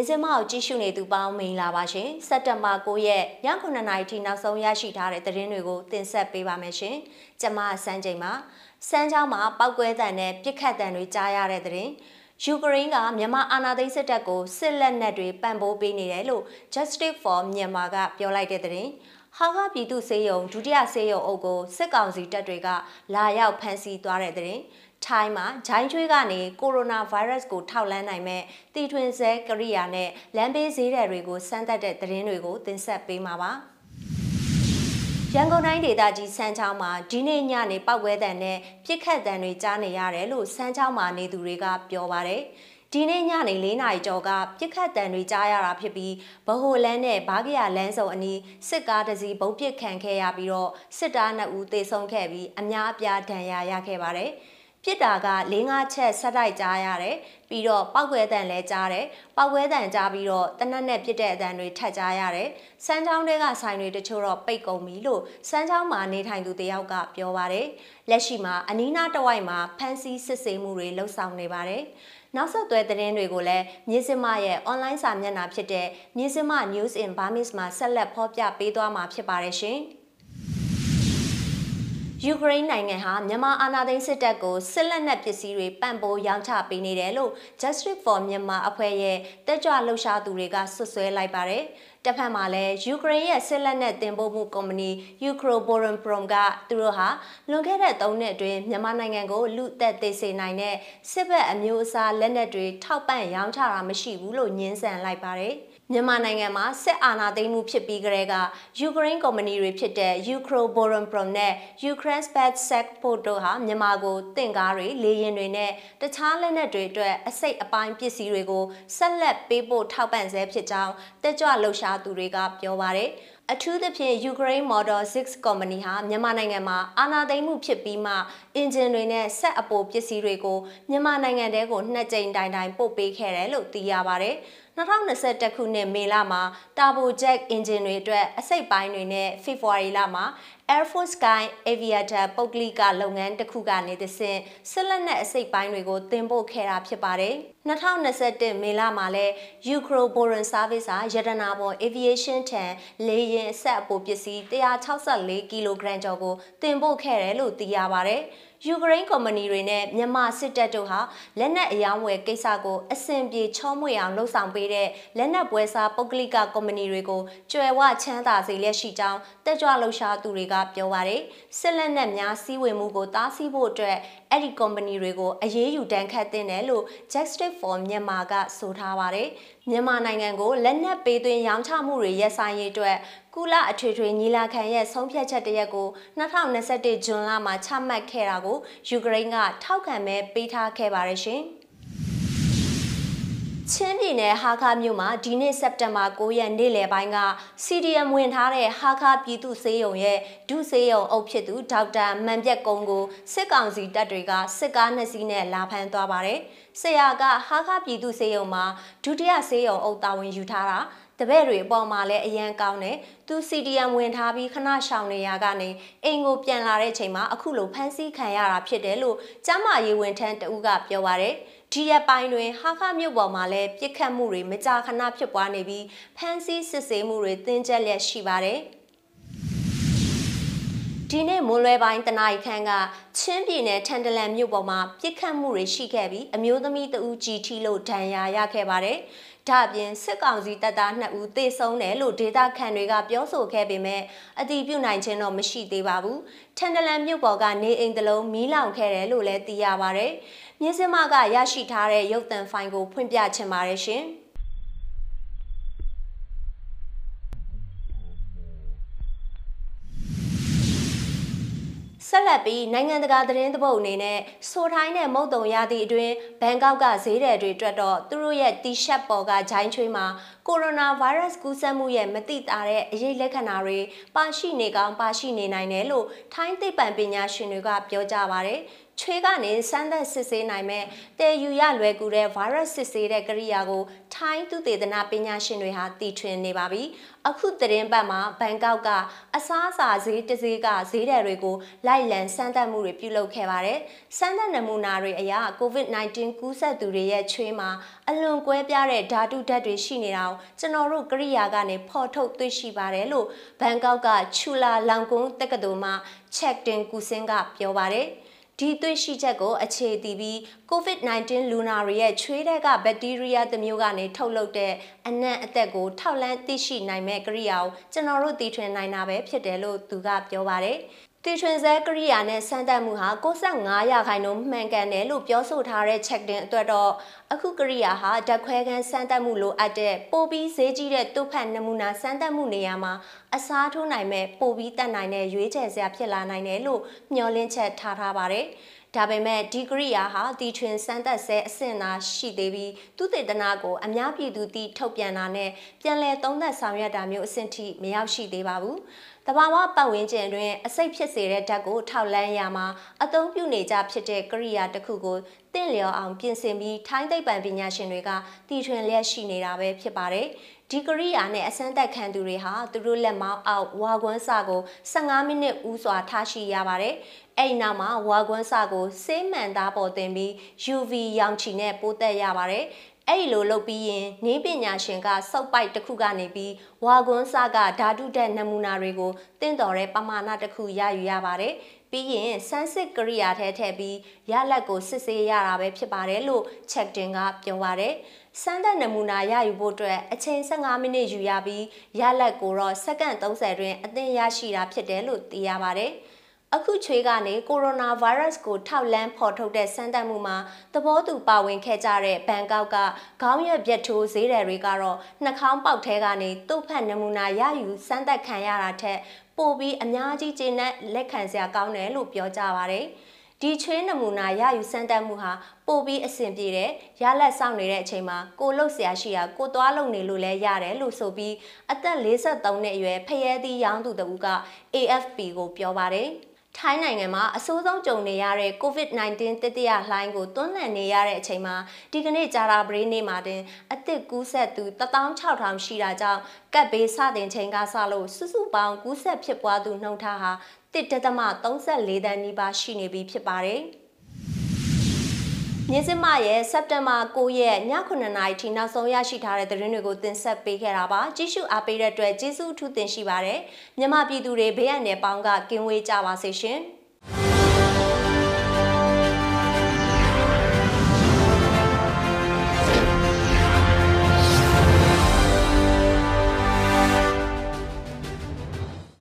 င်းစင်မကိုကြည့်ရှုနေသူပေါင်းမင်္ဂလာပါရှင်စက်တင်ဘာ9ရက်ည9:00နာရီထိနောက်ဆုံးရရှိထားတဲ့သတင်းတွေကိုတင်ဆက်ပေးပါမယ်ရှင်ကျွန်မစန်းချိန်ပါစမ်းချောင်းမှာပောက်ကွဲတံနဲ့ပြစ်ခတ်တံတွေကြားရတဲ့သတင်းယူကရိန်းကမြန်မာအာဏာသိမ်းစစ်တပ်ကိုစစ်လက်နက်တွေပံ့ပိုးပေးနေတယ်လို့ Justice for Myanmar ကပြောလိုက်တဲ့သတင်းဟာကပြည်သူစေယုံဒုတိယစေယုံအုပ်ကိုစစ်ကောင်စီတပ်တွေကလာရောက်ဖမ်းဆီးသွားတဲ့တဲ့ ထိုင်းမှာဂျိုင်းချွေးကနေကိုရိုနာဗိုင်းရပ်စ်ကိုထောက်လှမ်းနိုင်မဲ့တီထွင်ဆဲကရိယာနဲ့လမ်းဘေးဈေးတွေကိုစမ်းသပ်တဲ့သတင်းတွေကိုတင်ဆက်ပေးမှာပါရန်ကုန်တိုင်းဒေသကြီးစမ်းချောင်းမှာဒီနေ့ညနေပောက်ကွဲတံနဲ့ပြစ်ခတ်တံတွေကြားနေရတယ်လို့စမ်းချောင်းမှာနေသူတွေကပြောပါတယ်ဒီနေ့ညနေ၄နာရီကျော်ကပြစ်ခတ်တံတွေကြားရတာဖြစ်ပြီးဗဟိုလန်းနဲ့ဘားကရလန်းစုံအနီးစစ်ကားတစ်စီးဘုံပစ်ခံခဲ့ရပြီးတော့စစ်သား2ဦးသေဆုံးခဲ့ပြီးအများအပြားဒဏ်ရာရခဲ့ပါတယ်။ ပြစ်တာက၄၅ချက်ဆက်တိုက်ကြားရတယ်ပြီးတော့ပောက်ကွဲတန်လည်းကြားတယ်ပောက်ကွဲတန်ကြားပြီးတော့တနက်နဲ့ပြစ်တဲ့အတန်တွေထပ်ကြားရတယ်စမ်းချောင်းတွေကဆိုင်တွေတချို့တော့ပိတ်ကုန်ပြီလို့စမ်းချောင်းမှာနေထိုင်သူတယောက်ကပြောပါတယ်လက်ရှိမှာအနီးနားတဝိုက်မှာဖမ်းဆီးစစ်ဆေးမှုတွေလှုပ်ဆောင်နေပါတယ်နောက်ဆက်တွဲသတင်းတွေကိုလည်းမြင်းစမရဲ့ online စာမျက်နှာဖြစ်တဲ့မြင်းစမ News in Burmese မှာဆက်လက်ဖော်ပြပေးသွားမှာဖြစ်ပါတယ်ရှင်။ ယူကရိန်းနိုင်ငံဟာမြန်မာအာဏာသိမ်းစစ်တပ်ကိုစစ်လက်နက်ပစ္စည်းတွေပံ့ပိုးရောင်းချပေးနေတယ်လို့ Justice for Myanmar အဖွဲ့ရဲ့တက်ကြွလှုပ်ရှားသူတွေကဆွဆွဲလိုက်ပါတယ်။တစ်ဖက်မှာလည်းယူကရိန်းရဲ့စစ်လက်နက်တင်ပို့မှုကုမ္ပဏီ Ukroboronprom ကသူတို့ဟာလွန်ခဲ့တဲ့3နှစ်အတွင်းမြန်မာနိုင်ငံကိုလူသက်သေစေနိုင်တဲ့စစ်ဘက်အမျိုးအစားလက်နက်တွေထောက်ပံ့ရောင်းချတာမရှိဘူးလို့ညှင်းဆန်လိုက်ပါတယ်။ မြန်မာနိုင်ငံမှာစစ်အာဏာသိမ်းမှုဖြစ်ပြီးကတည်းကယူကရိန်းကုမ္ပဏီတွေဖြစ်တဲ့ Ukroboronprom နဲ့ Ukraine Spec Secport တို့ဟာမြန်မာကိုတင့်ကားတွေလေယာဉ်တွေနဲ့တခြားလက်နက်တွေအတွက်အစိတ်အပိုင်းပစ္စည်းတွေကိုဆက်လက်ပေးပို့ထောက်ပံ့ဆဲဖြစ်ကြောင်းတက်ကြွလှုပ်ရှားသူတွေကပြောပါတယ်။အထူးသဖြင့် Ukraine Motor 6 Company ဟာမြန်မာနိုင်ငံမှာအာဏာသိမ်းမှုဖြစ်ပြီးမှအင်ဂျင်တွေနဲ့ဆက်အပိုပစ္စည်းတွေကိုမြန်မာနိုင်ငံတဲကိုနှစ်ကြိမ်တိုင်တိုင်ပို့ပေးခဲ့တယ်လို့သိရပါတယ်။ 2021ခုနှစ်မေလမှာ Turbo Jet engine တွေအတွက်အစိတ်ပိုင်းတွေနဲ့ February လမှာ Air Force Sky Aviator ပုတ်ကလိကလုပ်ငန်းတစ်ခုကနေသဆင့်ဆက်လက်နဲ့အစိတ်ပိုင်းတွေကိုတင်ပို့ခဲ့တာဖြစ်ပါတယ်။2021မေလမှာလဲ Ukro Boron Service ဟာရတနာပေါ် Aviation ထံလေယာဉ်အဆက်အပိုပစ္စည်း164ကီလိုဂရမ်ကျော်ကိုတင်ပို့ခဲ့တယ်လို့သိရပါတယ်။ယူကရိန်းကုမ္ပဏီတွေနဲ့မြန်မာစစ်တပ်တို့ဟာလက်နက်အယောင်းဝယ်ကိစ္စကိုအဆင်ပြေချောမွေ့အောင်လှုံ့ဆော်ပေးတဲ့လက်နက်ပွဲစားပုဂ္ဂလိကကုမ္ပဏီတွေကိုကြွယ်ဝချမ်းသာစေလျက်ရှိကြောင်းတက်ကြွလှုပ်ရှားသူတွေကပြောပါတယ်စစ်လက်နက်များစီးဝင်မှုကိုတားဆီးဖို့အတွက်အဲ့ဒီကုမ္ပဏီတွေကိုအရေးယူတန်းခတ်တင်တယ်လို့ Justice for Myanmar ကဆိုထားပါတယ်မြန်မာနိုင်ငံကိုလက်နက်ပေးသွင်းရောင်းချမှုတွေရပ်ဆိုင်ရေးအတွက်ကုလအထွေထွေညီလာခံရဲ့ဆုံးဖြတ်ချက်တရက်ကို2021ဇွန်လမှာချမှတ်ခဲ့တာကိုယူကရိန်းကထောက်ခံမဲ့ပေးထားခဲ့ပါတယ်ရှင်။ ချင်းပြည်နယ်ဟာခါမြို့မှာဒီနေ့စက်တင်ဘာ9ရက်နေ့လယ်ပိုင်းက CDM ဝင်ထားတဲ့ဟာခါပြည်သူစေယုံရဲ့ဒုစေယုံအုပ်ဖြစ်သူဒေါက်တာမန်ပြက်ကုန်းကိုစစ်ကောင်စီတပ်တွေကစစ်ကားနှစ်စီးနဲ့လာဖမ်းသွားပါတယ်။ဆရာကဟာခါပြည်သူစေယုံမှာဒုတိယစေယုံအုပ်တာဝန်ယူထားတာတပည့်တွေအပေါ်မှာလည်းအရန်ကောင်းတယ်သူ CDM ဝင်ထားပြီးခဏရှောင်နေရကနေအိမ်ကိုပြန်လာတဲ့ချိန်မှာအခုလိုဖမ်းဆီးခံရတာဖြစ်တယ်လို့ကျမ်းမာရေးဝန်ထမ်းတဦးကပြောပါရယ် ဒီရက်ပိုင်းတွင်ဟာခမြို့ပေါ်မှာလည်းပြစ်ခတ်မှုတွေမကြာခဏဖြစ်ပွားနေပြီးဖမ်းဆီးစစ်ဆေးမှုတွေတင်းကျပ်လျက်ရှိပါတယ်။ဒီနေ့မွန်းလွဲပိုင်းတနာရီခန့်ကချင်းပြည်နယ်ထန်တလန်မြို့ပေါ်မှာပြစ်ခတ်မှုတွေရှိခဲ့ပြီးအမျိုးသမီးတဦးကြီးထီလို့ဒဏ်ရာရခဲ့ပါတယ်။ဒါ့အပြင်စစ်ကောင်စီတပ်သား2ဦးသေဆုံးတယ်လို့ဒေသခံတွေကပြောဆိုခဲ့ပေမဲ့အတိပြုနိုင်ခြင်းတော့မရှိသေးပါဘူး။ထန်တလန်မြို့ပေါ်ကနေအိမ်တလုံးမီးလောင်ခဲ့တယ်လို့လည်းသိရပါတယ်။ မြင်းစမကရရှိထားတဲ့ရုပ်သံဖိုင်ကိုဖွင့်ပြချင်ပါတယ်ရှင်။ဆက်လက်ပြီးနိုင်ငံတကာသတင်းသဘုတ်အနေနဲ့ဆိုထိုင်းနဲ့မုတ်တုံရသည့်အတွင်းဘန်ကောက်ကဈေးတယ်တွေအတွက်တော့သူတို့ရဲ့တီရှပ်ပေါ်ကဂျိုင်းချွေးမှာကိုရိုနာဗိုင်းရပ်စ်ကူးစက်မှုရဲ့မသိတာတဲ့အရေးလက္ခဏာတွေပါရှိနေကောင်းပါရှိနေနိုင်တယ်လို့ထိုင်းသိပ္ပံပညာရှင်တွေကပြောကြပါဗျ။ဂျ ချွေးကနေစမ်းသပ်စစ်ဆေးနိုင်မဲ့တည်ယူရလွယ်ကူတဲ့ virus စစ်ဆေးတဲ့ကိရိယာကိုထိုင်းသူတေသနာပညာရှင်တွေဟာတီထွင်နေပါပြီ။အခုသတင်းပတ်မှာဘန်ကောက်ကအစားအစာဈေးတစ်ဈေးကဈေးတယ်တွေကိုလိုက်လံစမ်းသပ်မှုတွေပြုလုပ်ခဲ့ပါတယ်။စမ်းသပ်နမူနာတွေအရ COVID-19 ကူးစက်သူတွေရဲ့ချွေးမှာအလွန်ကွဲပြားတဲ့ဓာတုဓာတ်တွေရှိနေတာကိုကျွန်တော်တို့ကိရိယာကနေဖော်ထုတ်တွေ့ရှိပါတယ်လို့ဘန်ကောက်ကချူလာလောင်ကွန်းတက္ကသိုလ်မှချက်တင်ကူစင်းကပြောပါတယ်။ ဒီတွေ့ရှိချက်ကိုအခြေတည်ပြီး COVID-19 လူနာတွေရဲ့ချွေးတဲ့ကဘက်တီးရီးယားတစ်မျိုးကနေထုတ်လုပ်တဲ့အနံ့အသက်ကိုထောက်လန်းသိရှိနိုင်မဲ့ကိရိယာကိုကျွန်တော်တို့တည်ထွင်နိုင်တာပဲဖြစ်တယ်လို့သူကပြောပါတယ်တီထွင်စဲကရိယာနဲ့စမ်းသပ်မှုဟာ65ရာခိုင်နှုန်းမှန်ကန်တယ်လို့ပြောဆိုထားတဲ့ check in အတွက်တော့ အခုကရိယာဟာဓာတ်ခွဲခန်းစမ်းသပ်မှုလိုအပ်တဲ့ပိုပြီးဈေးကြီးတဲ့တုတ်ဖတ်နမူနာစမ်းသပ်မှုနေရာမှာအစားထိုးနိုင်မဲ့ပိုပြီးတတ်နိုင်တဲ့ရွေးချယ်စရာဖြစ်လာနိုင်တယ်လို့မျှော်လင့်ချက်ထားထားပါတယ်။ဒါပေမဲ့ဒီဂရိယာဟာတီထွင်စမ်းသက်ဆဲအဆင့်သာရှိသေးပြီးသူတေသနာကိုအများပြည်သူသိထုတ်ပြန်တာနဲ့ပြန်လည်သုံးသပ်ဆောင်ရွက်တာမျိုးအဆင့်ထိမရောက်ရှိသေးပါဘူး။တဘာဝပတ်ဝန်းကျင်တွင်အစိတ်ဖြစ်စေတဲ့ဓာတ်ကိုထောက်လန်းရမှာအသုံးပြုနေကြဖြစ်တဲ့ကရိယာတစ်ခုကိုတင့်လျော်အောင်ပြင်ဆင်ပြီးထိုင်းသိပ္ပံပညာရှင်တွေကတီထွင်လျက်ရှိနေတာပဲဖြစ်ပါတယ်။ဒီကရိယာနဲ့အစမ်းသက်ခံသူတွေဟာသူတို့လက်မောင်းအောက်ဝါကွန်းစာကို15မိနစ်ဦးစွာထားရှိရပါတယ်အဲ့နောက်မှာဝါကွန်းစာကိုဆေးမှန်သားပေါ်တင်ပြီး UV ရောင်ချီနဲ့ပိုးသက်ရပါတယ် အဲ့လိုလုပ်ပြီးရင်နေပညာရှင်ကစောက်ပိုက်တစ်ခုကနေပြီးဝါကွန်းစကဓာတုတဲ့နမူနာတွေကိုတင့်တော်တဲ့ပမာဏတစ်ခုရယူရပါတယ်။ပြီးရင်ဆန်းစစ်ကရိယာထဲထည့်ပြီးရလက်ကိုစစ်ဆေးရတာပဲဖြစ်ပါတယ်လို့ check in ကပြောပါတယ်။စမ်းသပ်နမူနာရယူဖို့အတွက်အချိန်15မိနစ်ယူရပြီးရလက်ကိုတော့စက္ကန့်30တွင်အသင်ရရှိတာဖြစ်တယ်လို့သိရပါတယ်။ အခုချွေးကနေကိုရိုနာဗိုင်းရပ်စ်ကိုထောက်လန်းဖော်ထုတ်တဲ့စမ်းသပ်မှုမှာသဘောတူပါဝင်ခဲ့ကြတဲ့ဘန်ကောက်ကခေါင်းရွက်ပြတ်ထိုးဈေးတယ်တွေကတော့နှာခေါင်းပေါက်ထဲကနေတုတ်ဖက်နမူနာရယူစမ်းသပ်ခံရတာထက်ပိုပြီးအများကြီးကျေနပ်လက်ခံစရာကောင်းတယ်လို့ပြောကြပါဗျ။ဒီချွေးနမူနာရယူစမ်းသပ်မှုဟာပိုပြီးအဆင်ပြေတယ်ရလက်ဆောင်နေတဲ့အချိန်မှာကိုလုတ်ဆရာရှိရာကိုသွားလုံနေလို့လဲရတယ်လို့ဆိုပြီးအသက်53နှစ်အရွယ်ဖရဲသီးရောင်းသူတဦးက AFP ကိုပြောပါတယ်။ ထိုင်းနိုင်ငံမှာအဆိုးဆုံးကြုံနေရတဲ့ COVID-19 တတိယလှိုင်းကိုတွန်းလှန်နေရတဲ့အချိန်မှာဒီကနေ့ကြာတာပရိနေ့မှာတင်အသစ်ကူးဆက်သူ16000ရှိတာကြောင့်ကပ်ဘေးစတင်ချိန်ကစလို့စုစုပေါင်းကူးဆက်ဖြစ်ပွားသူနှုန်းထားဟာ1.34တန်းနီးပါးရှိနေပြီဖြစ်ပါတယ်။ မြင်းစမရဲ့စက်တင်ဘာ9ရက်ည9နာရီထိနောက်ဆုံးရရှိထားတဲ့သတင်းတွေကိုတင်ဆက်ပေးခဲ့တာပါကြည့်ရှုအားပေးတဲ့အတွက်ကျေးဇူးအထူးတင်ရှိပါတယ်မြမပြည်သူတွေဘေးအန္တရာယ်ပေါင်းကကင်းဝေးကြပါစေရှင်။